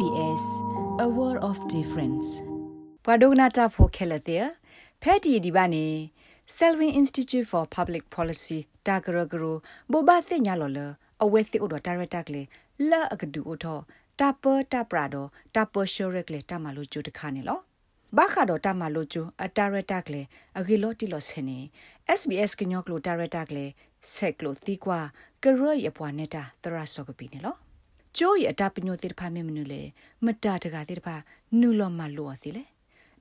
SBS a world of difference ပဒုနာတာဖိုခဲလတဲ့ဖဲတီဒီဘာနေ Selwyn Institute for Public Policy တာဂရဂရဘောဘာစညာလော်လအဝဲစစ်ဥဒတာရတက်လေလာအကဒူအထောတာပတာပရာဒတာပရှိုရက်လေတာမလိုကျူတခါနေလောဘာခါဒတာမလိုကျူအတာရတက်လေအဂီလော်တီလော်ဆနေ SBS ကညောကလိုတာရတက်လေဆက်ကလိုသီကွာကရရပွားနေတာသရဆောကပီနေလော ကျိုးရအတပညိုတိဖာမေမနုလေမတတကတိဖာနုလောမလောစီလေ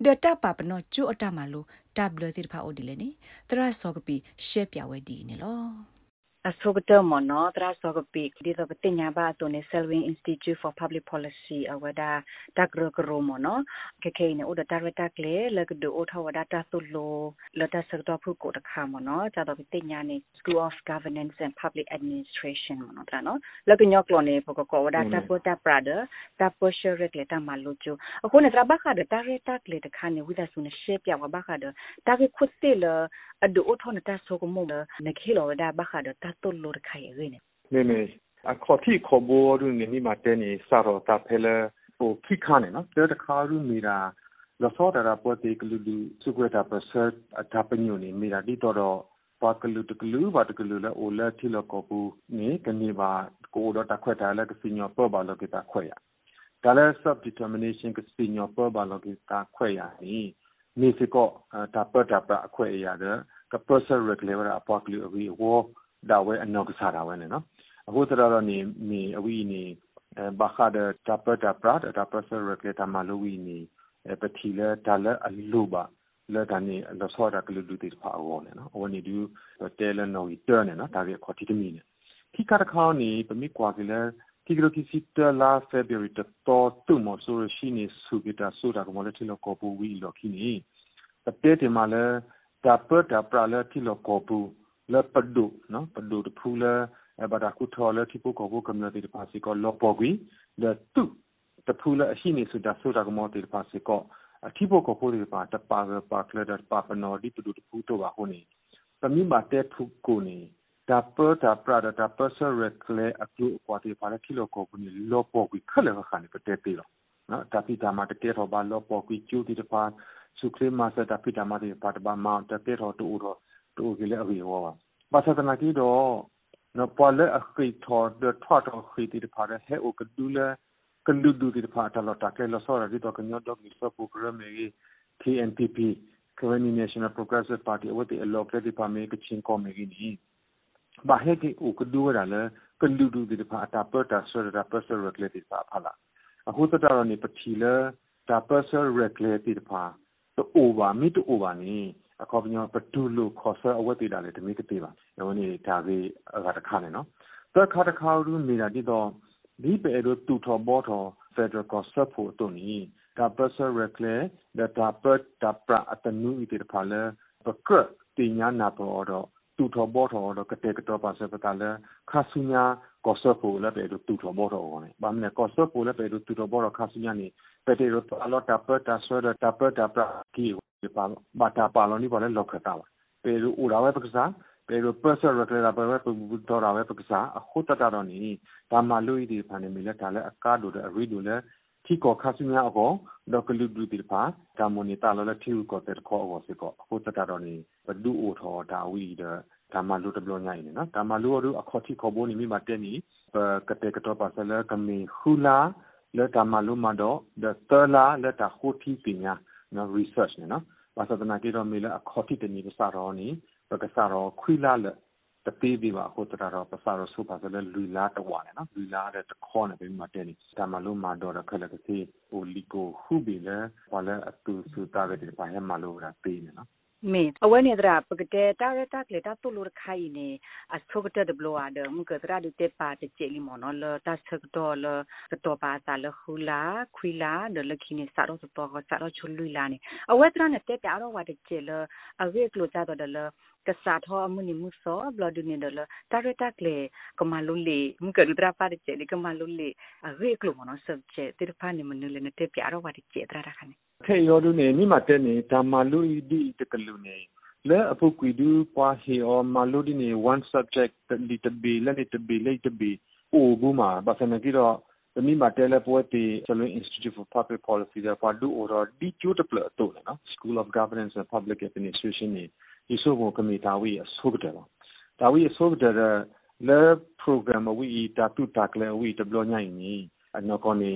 ဒတပပနောကျိုးအတမလိုတဘလတိဖာအိုဒီလေနေသရဆောကပီရှေပြဝဲဒီနေလော အဆုကတမနောတရာစောကပိဒီတော့ပညာဘာတုန် Selwyn Institute for Public Policy အဝဒါတကရကရမနောကကေနေဥဒတာရတာကလေလကဒိုထဝဒါတာသုလိုလတာစတော့ဖုကိုတခါမနောဇာတော့ပညာနေ School of Governance and Public Administration မနောတရနော်လကညောကလောနေဖကကောဝဒါတာပတာပရာဒတာပရှရကလေတာမလိုချိုအခုနေတရဘခါဒတာရတာကလေတခါနေဝိဒါဆုနေရှေပြဝဘခါဒတာကခုစစ်လအဒိုထနတာဆိုကမနခေလောဒါဘခါဒတာတုလိုတခိုင်ရင်းနေနေအခေါ်တိခေါ်ဘောရင်းနေမှာတဲနေစာရောတာဖဲလဲဟိုခိခါနေနော်တဲတခါရူမီရာလောစောတာပေါ်တေကလူလူစုကွတာပစတ်အတာပညိုနေမီရာဒီတော့တော့ပါကလူတကလူပါတကလူလဲအိုလက်ထီလကောပူနေကနေပါကိုတော့တခွက်တာလဲကစီညောပေါ်ပါလောကတာခွဲရဒါလဲ sub determination ကစီညောပေါ်ပါလောကတာခွဲရနီနေစကောတာပတ်တာပအခွဲရတဲ့ကပစရက်လေဝရအပေါကလူအဝီဝေါ် ဒါဝဲအနောက်ကစားတာဝဲနော်အခုတရတော့နေနေအဝီနေဘာခါဒတာပတာပရတ်တာပစရကတာမလိုဝီနေပတိလေဒါလအလူပါလေဒါနေလဆောတာကလူလူတိဖာအောနေနော်အဝနေဒူတဲလနော်ီတာနေနော်ဒါကခေါ်တီတမီနေခိကတခေါနေပမိကွာကလေးတိကလိုကီစီတ လာဖေဗရီတတော်တူမဆိုရရှိနေစုကတာဆိုတာကမလည်းတီလောကောပူဝီလောခိနေတတဲတမလည်းတာပတာပရလည်းတီလောကောပူ le padu no padu de phula e bada ku thole thi pu ko ko community de pasi ko lo pogui le tu de phula a shi ni su da su da ko mo de pasi ko a thi pu ko ko de pa ta pa pa kle da pa pa no di padu de phu to ba ho ni pa mi ma te thu ko ni da pa da pra da da pa sa re kle a tu ko de pa le thi lo ko ni lo pogui khale ka khani pa te pe lo no ta pi da ma te ke ro ba lo pogui chu di de pa su kle ma sa da pi da ma de pa da ba ma ta ke ro tu ro တူကလေးအဝေဝါဘာသာတနာကြီးတော့နော်ပေါ်လေအခီထော်ဒထွတ်တော်ခီတီတဖာတဲ့ဟဲအိုကဒူလာကလူဒူတီတဖာတလော်တာကဲလော်စောရဒီတော့ကညော့ဒေါကီဆော့ပူဂရမေကြီး KNPP Kawani National Progressive Party ဝတ်တီအလော်ကတိပါမေကချင်းကောမေကြီးနီဘာဟဲကီအိုကဒူရလာကလူဒူတီတဖာတာပတ်တာဆောရတာပတ်ဆောရက်လက်တီပါဖလာအခုတတော်နေပတီလာတာပတ်ဆောရက်လက်တီတဖာတိုအိုဘာမီတိုအိုဘာနီ အခေါ်ပညောပတူလို့ခေါ်ဆအဝတ်တေတာလေတမိတပေးပါယောနေဒါကေအကတခါနေနော်တခါတခါရူနေတာဒီတော့ဒီပေရတူထောဘောထော Federal Cost ဖို့တုန်နီဒါပစရကလေဒါတာပတ်တာပရအတနူဤတေဖာလေပကတင်ညာနာပေါ်တော့တူထောဘောထောတော့ကတဲ့ကတော့ပါစပတာလေခါဆုညာကောဆဖို့လည်းပဲတူထောဘောထောကိုနေဘာမလဲကောဆဖို့လည်းပဲတူထောဘောတော့ခါဆုညာနေပဲတေရတော့အလောတာပတ်တာဆွဲတာပတ်တာပရကီ bata paloni bole lokata pero urawe paksa pero person rekla ba ba bu do ra we paksa akhuta ta do ni da ma lu idi phane mi le da le aka do de ri do le thi ko kha su nya ko do klu du ti pha da mo ni ta lo le thi ko te ko ko se ko akhuta ta do ni ba du o tho da wi de ဒါမှလူတဘလညိုင်းနေနော်ဒါမှလူ တို့အခေါ်တိခေါ်ဖို့နေမိမတက်နေကတဲ့ကတော့ပါစလဲကမီခူလာလက်ဒါမှလူမတော့ဒသလာလက်တာခိုတီပညာနော် research နော်ဘာသာနာကေတော့မေလာအခေါ်တိတနီပစာရောနီပကစာရောခွိလာလက်တပေးပြီးပါဟိုတရတော့ပစာရောစုပါစလဲလူလာတဝါနော်လူလာတဲ့တခေါ်နေပြီးမှတဲ့နီဒါမှလို့မတော့ခက်လက်ကစီဟိုလီကိုခုဘီလဲဘာလဲအတူစုတာတဲ့ဘာဟဲမလို့ရာပေးနေနော် မေအဝဲနေတာပကတဲ့တာရတာကလေတာတူလိုခိုင်နေအဆုကတဲ့ဒဘလိုအဒမကတရာဒူတေပါတချေလီမနော်လတာဆက်တော်လကတော့ပါတာလခူလာခွီလာဒလခိနေစာတော့ တော့စာတော့ချွလူလာနေအဝဲတရနဲ့တက်ပြတော့ဝါတချေလအဝဲကလိုကြတော့လကစားထောအမှုနိမှုစောဘလဒူနေဒလတာရတာကလေကမလုလေမကဒူတရာပါတချေလီကမလုလေအဝဲကလိုမနော်ဆက်ချေတေဖာနေမနုလေနဲ့တက်ပြတော့ဝါတချေတရာခါနေခေယောဒုနေမိမတဲနေဓမ္မလူဤဒီတကလူနေလဲအဖို့ကွီဒူပွားဟီအောမလူဒီနေ one subject တလီတဘီလဲနေတဘီလဲတဘီအိုဘူးမှာဘာစနကီတော့ mi ma tele poeti Salon Institute for Public Policy da pa du ora di chu de pla to na School of Governance and Public Administration ni iso ko kami ta wi so de la ta wi so de le program wi ta tu ta kle wi de blo nyai ni no ko ni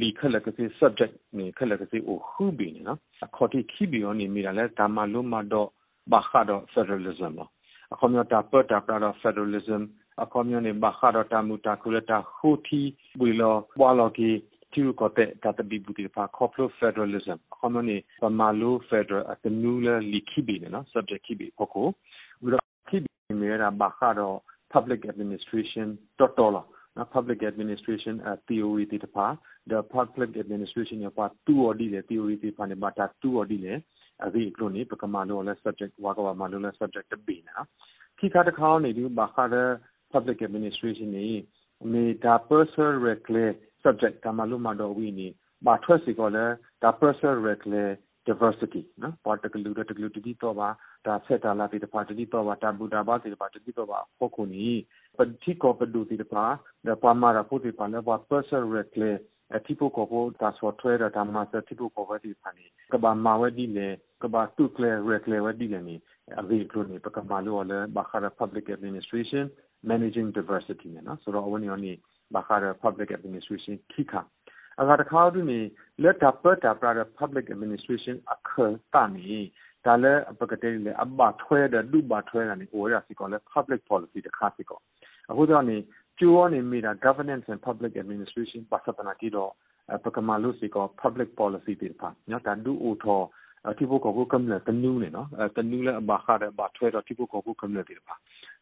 လီခလကစီ subject နေခလကစီအိုခုဘီနော်အခေါ်တိခိဘီယောနေမိရလဲဒါမလုံးမတော့ဘာခါတော့ federalism 咯အခုမျိုးတာပတ်တာပရာ federalism အခုမျိုးနေဘာခါတော့တာမူတာကုလတာဟူတီဘီလောဘွာလော်ကီ တူကိုတဲ့တတဘီဘူတီပါ corporate federalism အခုမျိုးနေပမာလို federal အတနူလလီခိဘီနော် subject ခိဘီဖို့ကိုဝီရခိဘီမေရာဘာခါတော့ public administration တော်တော်လား public administration theory တိတပါ the public administration ရပါတူအော်ဒီလေ theory တိပါနေမှာတာတူအော်ဒီလေအဒီကလိုနေပကမာလိုလဲ subject ဝါကဝမာလိုလဲ subject တပီနာခိခါတခေါနေဒီဘာခါတဲ့ public administration နေမေတာ personal reclare subject ကမာလိုမတော်ဝီနေဘာထွက်စီကောလဲဒါ personal reclare diversity နော်ပါတကလူတကလူတီတော့ပါဒါဆက်တာလာတီတပါတီတော့ပါတာဘူတာပါတီတပါတီတော့ပါဖို့ခုနီပတိကောပဒူတီတပါဒါပါမာရာပိုတီပါလဲပါ personal reclare အတိပိုကိုပေါ်ဒါဆိုထွဲတာမှာစတိပိုကိုဝဒီဖာနီကဘာမာဝဒီလေကဘာတူကလေရကလေဝဒီလေနီအဝေကလိုနီပကမာလိုလေဘာခါ public administration managing diversity နော်ဆိုတော့အဝနီအနီ ဘာခါ public administration ခိခါအဂါတခါဒူနီလက်တာပတ်တာပရာ public administration အခတာနီဒါလည်းပကတဲ့လေအဘထွဲတဲ့ဒုဘထွဲတာနီဟိုရစီကောလေ public policy တခါစီကောအခုတော့နီကျိုးနေမိတာ governance and public administration ပါစပနာတီတော့ပကမာလို့စီကော public policy တိပါညတာဒူအိုထောတိဖို့ကိုကမ်လေတနူးနေနော်တနူးလည်းအဘခါတဲ့ဘာထွဲတော့တိဖို့ကိုကမ်လေတိပါ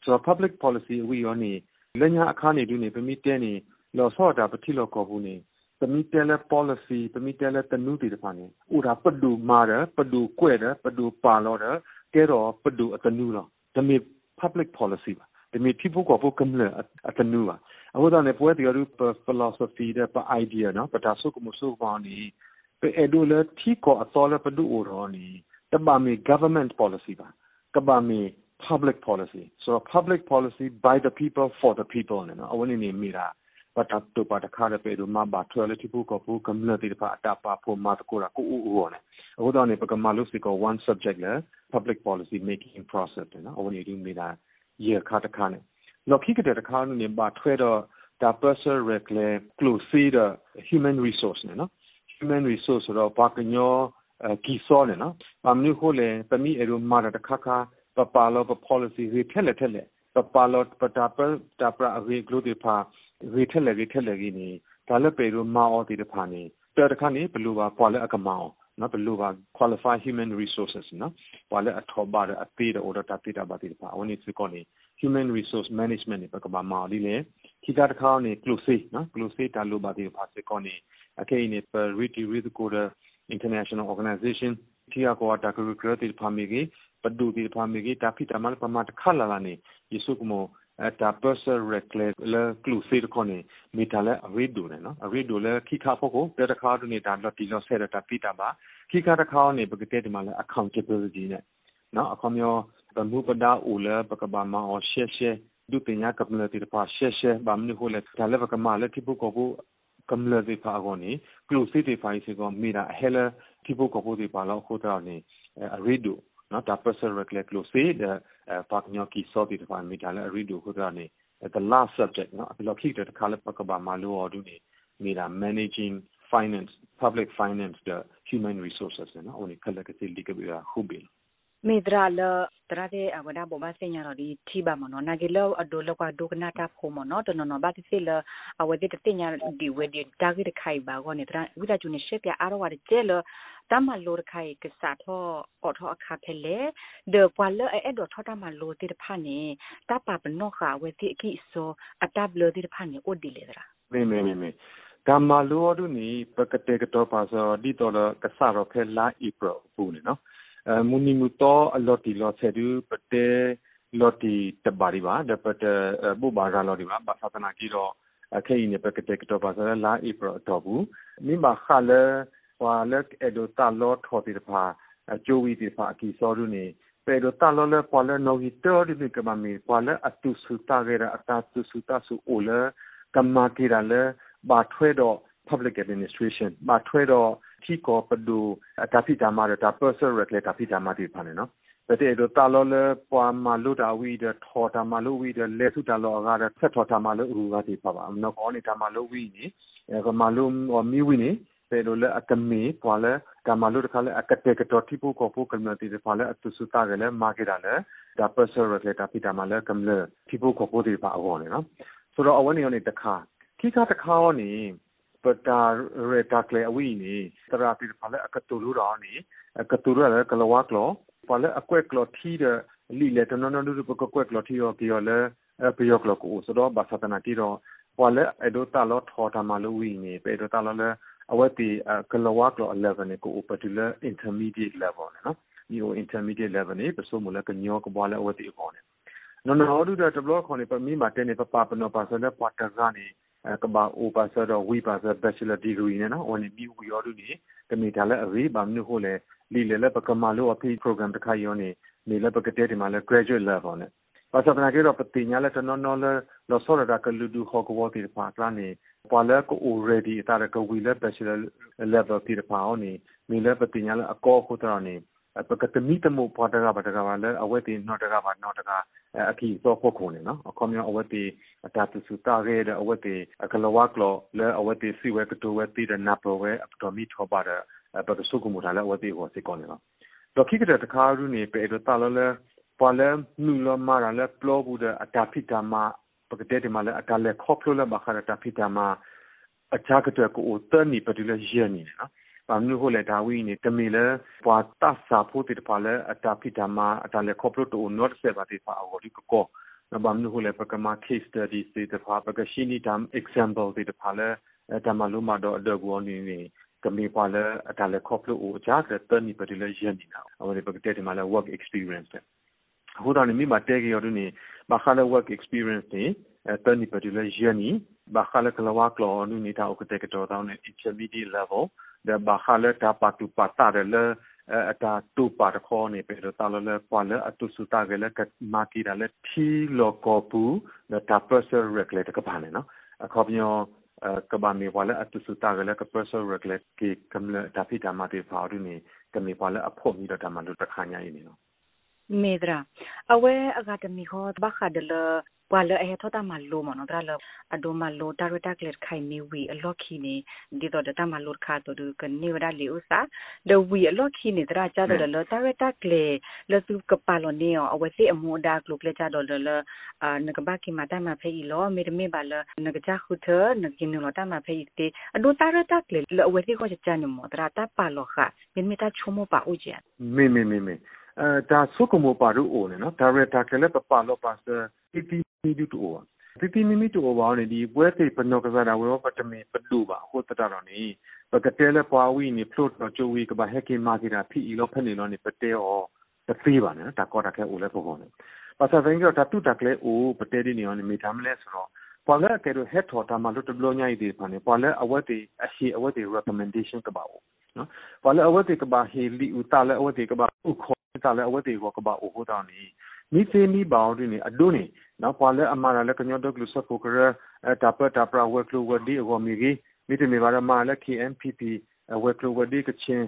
ဆိုတော့ public policy ဝီယောနေ လညာအခါနေဒူနေပမီတဲနေလောဆော့တာပတိလောကောဘူးနေပမီတဲလေ policy ပမီတဲလေတနူးတိတပါနေဥဒါပဒူမာရပဒူကွဲ့တယ်ပဒူပါလောတယ်ကဲတော့ပဒူအတနူးလောဒါမေ public policy ပါတမီတိဖို့ကိုဖို့ကမ်လေအတနူပါအခုတော့ ਨੇ ပွဲတရားရ philosophy တဲ့ပ idea နော်ပတာဆုကမဆုပါနီ pe edule thi ko atole padu oro ni taba mi government policy ba kaba mi public policy so public policy by the people for the people ne no awani ni mira pata to pata khare pe do ma ba thwele thi pu ko pu kamla ti pa ta pa pho ma ko ra ko u u ne awo da ne pa kama lu si ko one subject le public policy making process ne no awani ni mira ရေခါတခါနဲ့လော်ခိကတဲ့တခါနဲ့ဘာထွဲတော့ဒါ personal reclaim close the human resource နော် human resource တော့ဘာကညောကီစောနေနော်အမနုခိုလေပမီအရုမာတခါခါ ပပါလောပ policy ရေထက်လက်ထက်လက်ပပါလောပတာပတာပရာရေဂလိုဒီဖာရေထက်လက်ရေထက်လက်ကြီးနေဒါလည်းပေလို့မာအော်ဒီတဖာနေတဲ့တခါနေဘလူပါပွာလဲအကမောင်းနော်ဘလူပါ qualify human resources နော်ပွာလဲအထောပါအသေးတဲ့ order တတိတာပါတိတဖာအဝနိစကောနေ human resource management နေပကဘာမာလီလေခိတာတခါနေ close နော် close တာလိုပါတိဖာစကောနေအကေနေ per riti with quota international organization တီယာကိုတာကရကရတိဖာမီကြီး ပဒူတိဖာမီကြီးတာဖိတမလပမတ်ခလာလာနေယေစုကမောတာပစရက်လေလကလူစီကိုနေမီတလဲအရီဒူနေနော်အရီဒူလဲခိခါဖို့ကိုတဲ့တခါတူနေတာလော်တီလောဆဲတာပိတာပါခိခါတခါနေပကတဲ့ဒီမှာလဲ accountability နဲ့နော်အခုမျိုးဘမှုပဒါဦးလဲပကဘာမအောရှေရှေဒုပညာကပလတိပါရှေရှေဘာမနုဟိုလဲဒါလဲပကမာလဲတိပုကိုဘူးကမ္လဒီဖာဂိုနီကလူစီတီဖိုင်စီကိုမီရာဟဲလာတိပုကိုဘူးဒီပါလောက်ခိုတာနေအရီဒူ နော်တာပစရက်လက်ကလူစီတဲ့ပတ်ညောကီစောတီဖိုင်မီတာလဲအရီဒူခိုတာနေ the last subject နော်အလောခိတဲ့ခါလပကဘာမာလိုအော်ဒူနေမီရာ managing finance public finance the human resources နော်အိုနီခလကတိလီကဘီဟူဘီ မေဒရာလတရတဲ့အဝဒဘမစညာရဒီတီဘာမနောနာဂေလောအဒိုလောကဒုကနာတာဖိုမနောတနနောဘာတိစီလအဝဒီတတင်ညာဒီဝဒီတာဂိတခိုင်ဘာကောနေတရဝိဒါကျူနေရှေပြအာရဝရကျဲလတမလိုခိုင်ကစားထောအော်ထောအခါဖဲလေဒေပွာလအဲ့ဒေါ်ထောတမလိုတိတဖာနေတပပနောခဝတိအကိဆိုအတဘလတိတဖာနေအိုဒီလေတရာမေမေမေမေကမ္မလိုဒုနီပကတေကတော့ပါစောဒီတော်ကစားရဖဲလာဣပရပူနေနော် မူနီမူတော့အလော်တီလော်ဆယ်ဒူပတေလော်တီတဘာရီပါဒပတဘူဘာရာလော်ဒီပါဘာသာနာကြီးတော့ခဲရင်ပကတက်တော့ပါစလာဧပြီတော့ဘူးမိမခါလဲဟွာလက်အဒိုတာလော်ထော်တီတဖာအကျိုးဝီတီဖာအကီစောရူနေပေဒိုတာလော်လဲပွာလဲနော်ဟီတော်ဒီမိကမမီပွာလဲအတူစုတာရဲအတာတူစုတာစုအိုလဲကမ္မာကီရလဲ ba thwe do public administration ba thwe do thi ko padu ta phi ta ma ta person rekle ta phi ta ma ti phane no ပတဲ့တော့တာလောလေပွာမလူတာဝီဒထောတာမလူဝီဒလေစုတာလောကရဆက်ထောတာမလူရူကတိပါပါမနောကောနေတာမလူဝီနီအဲကမလူမီဝီနီပေလိုလေအကမီပွာလေကမလူတခါလေအကတဲ့ကတော့တိပုကိုပုကမတီတဖာလေအတုစုတာကလေမာကီတာလေဒါပဆရလေတာပိတာမလေကမလေတိပုကိုပုတီပါအောနေနော်ဆိုတော့အဝနေနေတခါခိကတခါနေ ပတာရတာကလေအဝီနီတရာတိဖာလေအကတူလူရာနီအကတူရလေကလဝါကလောပါလေအကွက်ကလော်ထီတဲ့လီလေတနနနဒုပကကွက်ကလော်ထီရောကီရောလေအပယောကလော်ကိုဆိုတော့ဘာသာတနာတီတော့ပါလေအဒိုတာလော်ထောတာမလို့ဝီနေပေဒိုတာလော်လေအဝတ်တီကလောဝါကလော်11ကို particular intermediate level နော်ဒီ intermediate level နေပစုံမလကညောကဘာလေအဝတ်တီခေါ်နေနော်နော်ဒုတဲ့တဘလခေါ်နေပမီမာတဲနေပပပနောပါဆိုလေပွားတကနေ ကဘာအိုပါဆာတော့ဝီပါဆာ bachelor degree နဲ့နော်ဝင်ပြီးဝီရောဒုနေကမိတာလဲအရေးပါမျိုးဟိုလေလီလေလပကမာလိုအဖိ program တခါယောနေနေလပကတဲ့ဒီမှာလဲ graduate level နဲ့ပါစပနာကေတော့ပတိညာလဲတနော်နော်လဲလောစောရတာကလူဒူဟောကဝတီပါကလာနေပွာလဲကို already တာကဝီလဲ bachelor level တီပါအောင်နေနေလဲပတိညာလဲအကောခုတော်နေပကတမီတမိုပေါ်တကပါတကပါလဲအဝဲတီနော်တကပါနော်တက အခီတော့ဖို့ခုန်နေနော်အခေါမျိုးအဝဲတီအတာတစုတာရဲတဲ့အဝဲတီအကလဝကလောလဲအဝဲတီစီဝဲကတိုဝဲတီတဲ့နပ်ဝဲအပတော်မီထောပါတဲ့ပကဆုကမူတာလဲဝတိကိုစိကောနေတော့တော့ခိကတဲ့တခါရူနေပေတော့တာလလဲပွာလဲနူလမာရလဲပလောဘူးတဲ့အတာဖိတာမပကတဲ့တမလဲအတာလဲခေါပလိုလဲဘခရတာဖိတာမအချာကတဲ့ကိုတန်နီပတူလဲရနေနော် ဘာမျိုးဟိုလေဒါဝီနေတမီလဲပွာတတ်စာဖို့တိပါလဲအတာဖိတာမအတာလဲခေါပလိုတိုနော့ဆေဘာတိဖာအော်ဒီကောနဘာမျိုးဟိုလေပကမာ case study တိဖာပကရှိနီတမ် example တိဖာလဲတမလူမတော့အဒဂဝနီနေကမေပါလေအတလေခေါပလို့အကြတဲ့တန်နီပတိလေရင်းနေတာအဝေပကတဲ့ဒီမှာလေ work experience တဲ့ဟိုတော့နေမိမတဲကြရနေဘာခါလေ work experience နေတန်နီပတိလေရင်းနီဘာခါလေကလဝါကလောနုနေတာဥကတဲ့ကတော့တောင်းနေ intermediate level တဲ့ဘာခါလေတာပါတူပါတာလေအတာတူပါတခေါနေပေတော့တာလလေပွာလေအတုစုတာကလေးကမာကီရလေထီလောကောပူတာပစရက်လေတကပါနေနော်အခုပြောကဘာမေဝါလာအတုစတာကလည်းကပစရက်လက်ကေကမ္လတာဖီတာမတေဖာရူနေကမေဝါလာအဖို့မီတော့တမလို့တခါညာရင်းနေနော်မေဒရာအဝဲအကတမီခေါ်ဘခါဒလ ပွာလအဲထောတာမလိုမနော်ဒါလအဒိုမလိုတာရတာကလက်ခိုင်နေဝီအလော့ခီနေဒီတော့တာမလိုခါတော့ကနေဝဒလီဥစာဒဝီအလော့ခီနေဒါကြတော့လတာရတာကလေလစုကပါလောနေအဝစီအမူဒါကလုကလေကြတော့လအနကဘကီမတာမဖေးလောမေမေပါလနကကြခုထနကင်းလောတာမဖေးတေအဒိုတာရတာကလေလအဝစီကိုချာနမောဒါတာပါလောခမင်းမတာချုံမပါဦးကြမေမေမေမေအဲဒါဆုကမောပါရူအိုနေနော်ဒါရတာကလည်းပပလောပါစတီ တီမီဒူတူဝတီတီမီမီတူဝါနေဒီပွဲသိပနောကစားတာဝေပတမေပတူပါဟိုတတတော်နေပကတဲလပွားဝီနေဖလို့တော့ကျိုဝီကဘာဟက်ကီမာကီတာဖီအီလောဖက်နေလောနေပတဲအောတသေးပါနော်တာကောတာခဲအိုလဲပေါ်ပေါ်နေပါစာវិញတော့တတူတကလေအိုပတဲဒီနေအောင်မိသားမလဲဆိုတော့ပေါ်လဲကဲတော့ head ထော်တာမလို့တဘလို့ညိုက်ဒီပါနေပေါ်လဲအဝတ်တီအရှိအဝတ်တီ recommendation ကပါဦးနော်ပေါ်လဲအဝတ်တီကပါဟီလီဦးတာလဲအဝတ်တီကပါဥခေါ်တာလဲအဝတ်တီကကပါအိုဟိုတောင်းနေ မိစေမီဘောင်းဒီနေအဒုနေနော်ပွာလဲအမာလဲကညောဒကလူစဖိုကရတာပတာပရာဝက်ကလူဝဒီအဝမီဂီမိတမီပါရမာလဲ KNPP ဝက်ကလူဝဒီကချင်း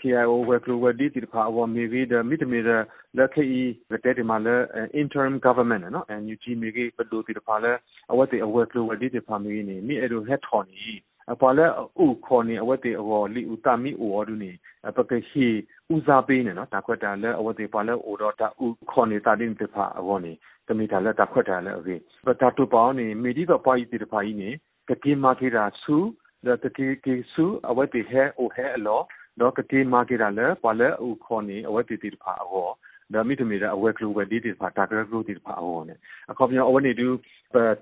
KIO ဝက်ကလူဝဒီတိဖာအဝမီဂီဒမိတမီရလက်ခေဤဝတဲ့ဒီမှာလဲ interim government နော် NUG မီဂီပဒူတိဖာလဲအဝတ်တီအဝက်ကလူဝဒီတိဖာမီနေမိအဲ့လိုဟက်ထော်နီအ ပါလဲဥခေါ်နေအဝတ်တေအော်လီဥတမီအော်ဒူနေပကရှိဥစားပေးနေနော်တခွတ်တာလဲအဝတ်တေပါလဲအော်တော့တာဥခေါ်နေတာတင်တဖာအော်နေတမီတာလဲတခွတ်တာလဲအကေပတာတူပေါင်းနေမီဒီကပါဤတေတဖာဤနေကတိမာကေတာဆူတတိကေဆူအဝတ်တေဟဲအိုဟဲအလောတော့ကတိမာကေတာလဲပါလဲဥခေါ်နေအဝတ်တေတေတဖာအော်ဒါမိတမီရအဝဲကလိုပဲဒီဒီဖာတာကလိုဒီဖာအော်နေအခုပြန်အဝနေတူ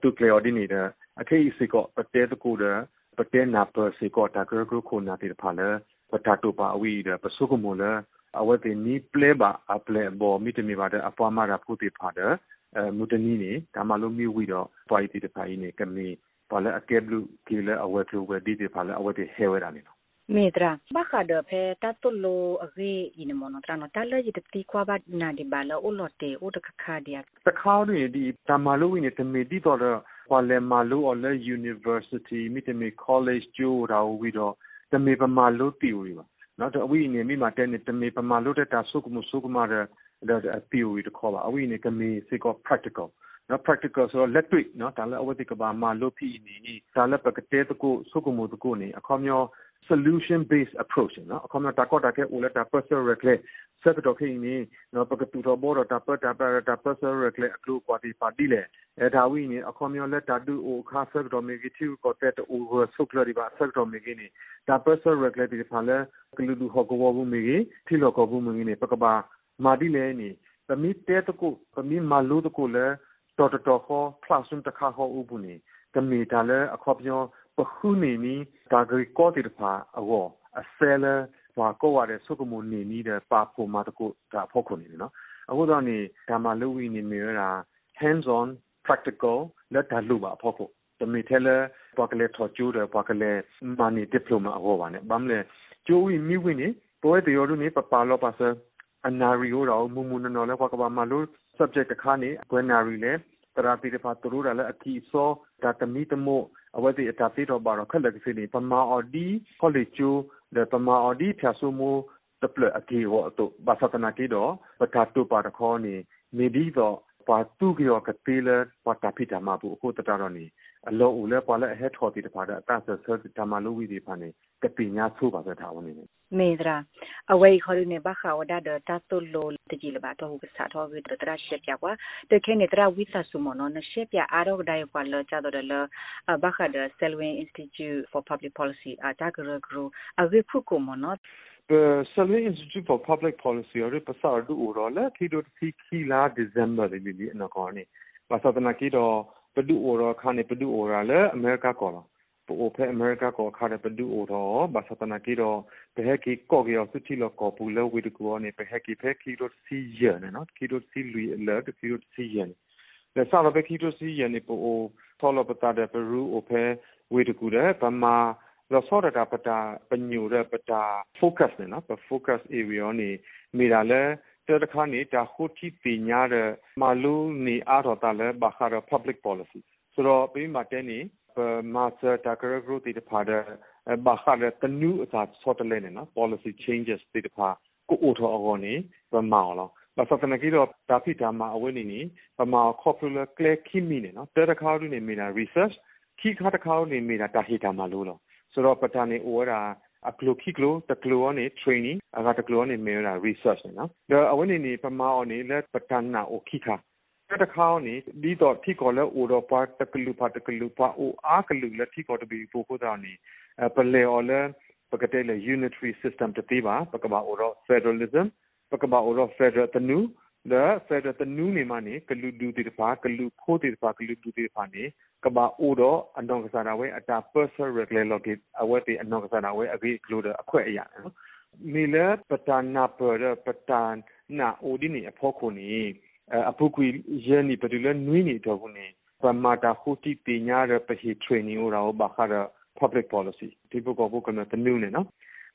တူကလေအော်ဒီနေတာအခေးစိကောပတဲတကူတဲ့ ပတဲနာပစေကောတာကရကခုနာတိဖာလေပတာတူပါဝီဒပစုကမလအဝတိနီပလေဘာအပလေဘောမိတမီပါတဲ့အပွားမရာဖုတိဖာတဲ့မူတနီနေဒါမှလုံးမြဝီတော့ပွားတီတဖာကြီးနေကမီပါလေအကဲဘလူကီလေအဝဲကလူဝဲဒီတိဖာလေအဝတိဟဲဝဲတာနေနော်မေတရာဘာခါဒဖဲတတ်တလိုအဂေအင်းမနတရနတလရတတိခွာဘနာဒီဘာလောအလော်တေဥတခခါဒီယတခါရီဒီတမလိုဝင်းတမေဒီတော့ ဝါလေမာလိုအလဲ university မိတမေ college ကျိုးရာဝီတော့တမေပမာလိုတီဝီပါနော်တော့အဝိနေမိမှာတဲ့နေတမေပမာလိုတဲ့တာဆုကမှုဆုကမာတဲ့ theory တခေါ်ပါအဝိနေကမေစေကော practical နော် practical ဆိုတော့လက်တွေ့နော်ဒါလည်းအဝတိကဘာမှာလို့ဖြစ်နေဒါလည်းပကတဲ့တကိုစုကမှုတကိုနေအခေါမျိုး solution based approach နော်အခုမှတာကောတာကဲဦးလက်တာ personal reclay ဆက်တော့ခိနေနော်ပကတူတော့ဘောတာပတ်တာပတ်တာ personal reclay အကလူကွာတီပါတီလေအဲဒါဝိနေအခုမျိုးလက်တာဒူအိုခါဆက်တော့မေဂီတီကိုတက်အိုဆုကလရီပါဆက်တော့မေဂီနေဒါ personal reclay ဒီဖာလဲကလူဒူဟောကဝဘူးမေဂီတီလောကဘူးမေဂီနေပကပါမာဒီလေနေပမီတဲတကိုပမီမာလူတကိုလဲတော်တော်ခေါ် classroom တခါဟောဥပုနေကမီတာလဲအခုမျိုး ပခုနေနီဒါဂရီကောတီတဖာအောအဆဲလဲဟွာကိုရတဲ့ဆုကမနေနီးတဲ့ပါဖို့မှာတကူဒါဖို့ခုနေနော်အခုတော့နေဒါမှလူဝီနေမျိုးတာ hands on practical လက်ဒါလူပါဖို့ဖို့တမီထဲလဲပွားကလေးထော်ကျူးတယ်ပွားကလေးမာနီဒီပလိုမာဟောပါနဲ့ဗမ်းလေကျိုးဝီမိဝီနေပွဲတရောလူနေပပါလောပါဆာအနာရီရောတော့မူမူနော်လဲပွားကပါမလို့ subject တခါနေကွယ်နာရီလဲတရာတိတဖာတူရလည်းအကီစောဒါတမီတမို့ အဝတိအတာတိတော့ပါတော့ခက်လက်စီနေပမာအော်ဒီခေါ်လေကျူလေပမာအော်ဒီဖြာဆူမူတပလအကီဝတ်တော့ဘာသတနာကီတော့ပတာတူပါတော့ခေါ်နေနေဒီတော့ပါတူကရောကတိလပတာပိတမဘူးအခုတတရနေ အလောဦးလဲပွာလဲအဟက်ထော်တီတဖာတဲ့အတဆဆတမလူဝီဒီဖာနေကပိညာဆိုပါပဲထားဝင်နေမေဒရာအဝေးခေါ်နေဘခါဝဒါဒတာတုလိုတကြီးလပါတော့ကစားတော့ဝိတတရရှက်ပြကွာတခဲနေတရဝိသဆုမနောနရှက်ပြအားတော့ဒိုင်ကွာလောကြတော့လဘခါဒ Selwyn Institute for Public Policy အတာဂရဂရအဝေဖုကိုမနော the Salvin Institute for Public Policy ရပစာဒူရောလာခီဒိုစီခီလာဒီဇမ်ဘာလီလီအနကောနေပါသနာကီတော့ ပဒူရောခါနေပဒူရောလာအမေရိကကောလားပိုဖဲအမေရိကကောခါတဲ့ပဒူအိုတော့ဘာသနာကီတော့ဘဟက်ကီကောကီယောစုတီလောကောပူလောဝီတကောနေဘဟက်ကီဖဲကီရိုစီယန်နော်ကီရိုစီလူအလာကီရိုစီယန်လက်စားဘကီရိုစီယန်နေပိုဆောလပတာတဲ့ပရူအိုဖဲဝီတကူတဲ့ဗမာလောစောရတာပတာပညူတဲ့ပတာ focus နေနော် focus area နေမိတာလဲ တခါနေတာခုတီပညာတဲ့မလူနေအားတော့တာလဲဘာခါရ public policy ဆိုတော့ပြီးမှတဲ့နေ master takara group တိတဖာတဲ့ဘာခါတဲ့တနူအစားဆော့တလဲနေနော် policy changes တိတဖာကိုအိုထောအောနေပမောင်းလောဘာစတနကီတော့ဒါဖိတာမှာအဝိနေနေပမာ popular clear ခိမီနေနော်တဲတခါလူနေမိတာ research ခိခါတခါလူနေမိတာတာဟီတာမှာလို့လောဆိုတော့ပတာနေအိုရာ အကလိုခိကလိုတကလိုနေ training အကတကလိုနေမေရာ research နော်ဒါအဝိနေနေပမာအောနေလက်ပတနာအိုခိခါတခါနေဒီတော့ထိကောလဲအိုတော့ပါတကလူပါတကလူပါအိုအားကလူလဲထိကောတဘီပိုကိုတာနေပလေအော်လဲပကတဲ့လေ unitary system တတိပါပကဘာအိုတော့ federalism ပကဘာအိုတော့ federal တနူ ဒါ federal တနူနေမနေကလူဒူတိတပါကလူဖိုးတိတပါကလူဒူတိတပါနေကဘာအိုတော့အနောက်ကစားတာဝဲအတာ personal regular login အဝဲတိအနောက်ကစားတာဝဲအကြီးကလူအခွဲအရာနော်မိလဲပတနာပရပတနာအိုဒီနေအဖို့ခုနေအပုကွေရဲနေပတူလနွေးနေတော့ခုနေပမာတာခုတိပညာရပဟိ training ဟောတော့ဘာခါရ public policy ဒီဘကောဘကနတနူးနေနော်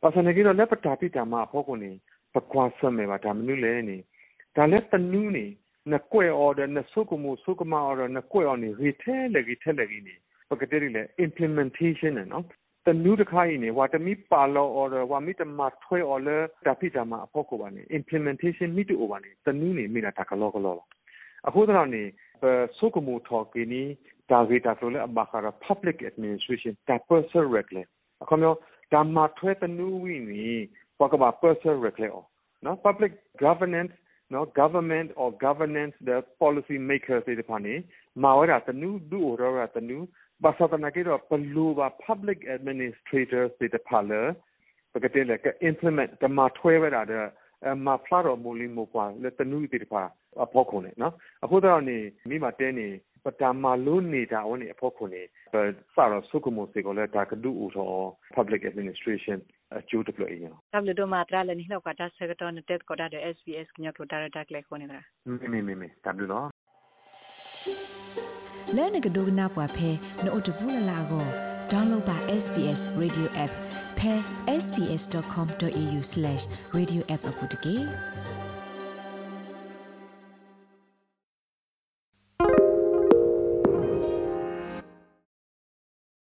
ပါစနေကတော့လက်ပတာပိတာမှာဖို့ခုနေပကွာဆမဲပါဒါမနုလဲနေ ဒါလက်တနူးနေနကွဲ order နဆုကမှုဆုကမ order နကွဲ order ရီထဲလေကြီးထဲလေကြီးနေပကတိလေ implementation နော်တနူးတခါရင်နေဝါတမီပါလော order ဝါမီတမထွဲ order တပိတာမှာအဖို့ကိုပါနေ implementation မိတူ over နေတနူးနေမိတာတကလောကလောအခုတော့နေဆုကမှုထော်ကင်းနီဒါဂေတာဆိုလဲအဘခါရ public administration တ person regular အခုမျိုးဒါမှထွဲတနူးဝီနီပကဘာ person regular နော် public governance နော် government or governance the policy makers တွေပါနေမာဝရတနူးဒူရောရတနူးဘာသာတနာကေတော့ပလူပါ public administrators တွေတဖာလဲပကတဲ့လေက implement တမထွဲရတာတဲ့မဖလာတော်မူလီမူပွာလေတနူးတိတဖာအဖို့ခုန်နေနော်အခုတော့နေမိမတဲနေပတမလုံးနေတာဝနေအဖို့ခုန်နေစတော့စုကမှုစေကိုလဲဒါကဒူဦးတော့ public administration အကျိုးတပလို့အရင်တပ်လို့တော့မတရလည်းနိလောက်ကတာဆက်တော့နေတဲ့ကောတာတဲ့ SBS ညကတာရတာကလေးခုနေတာမမေမေမေတပ်လို့တော့လဲနကဒိုနာပွားဖဲနို့တပူလလာကို download ပါ SBS radio app pe sbs.com.au/radioapp အပုတ်တကေ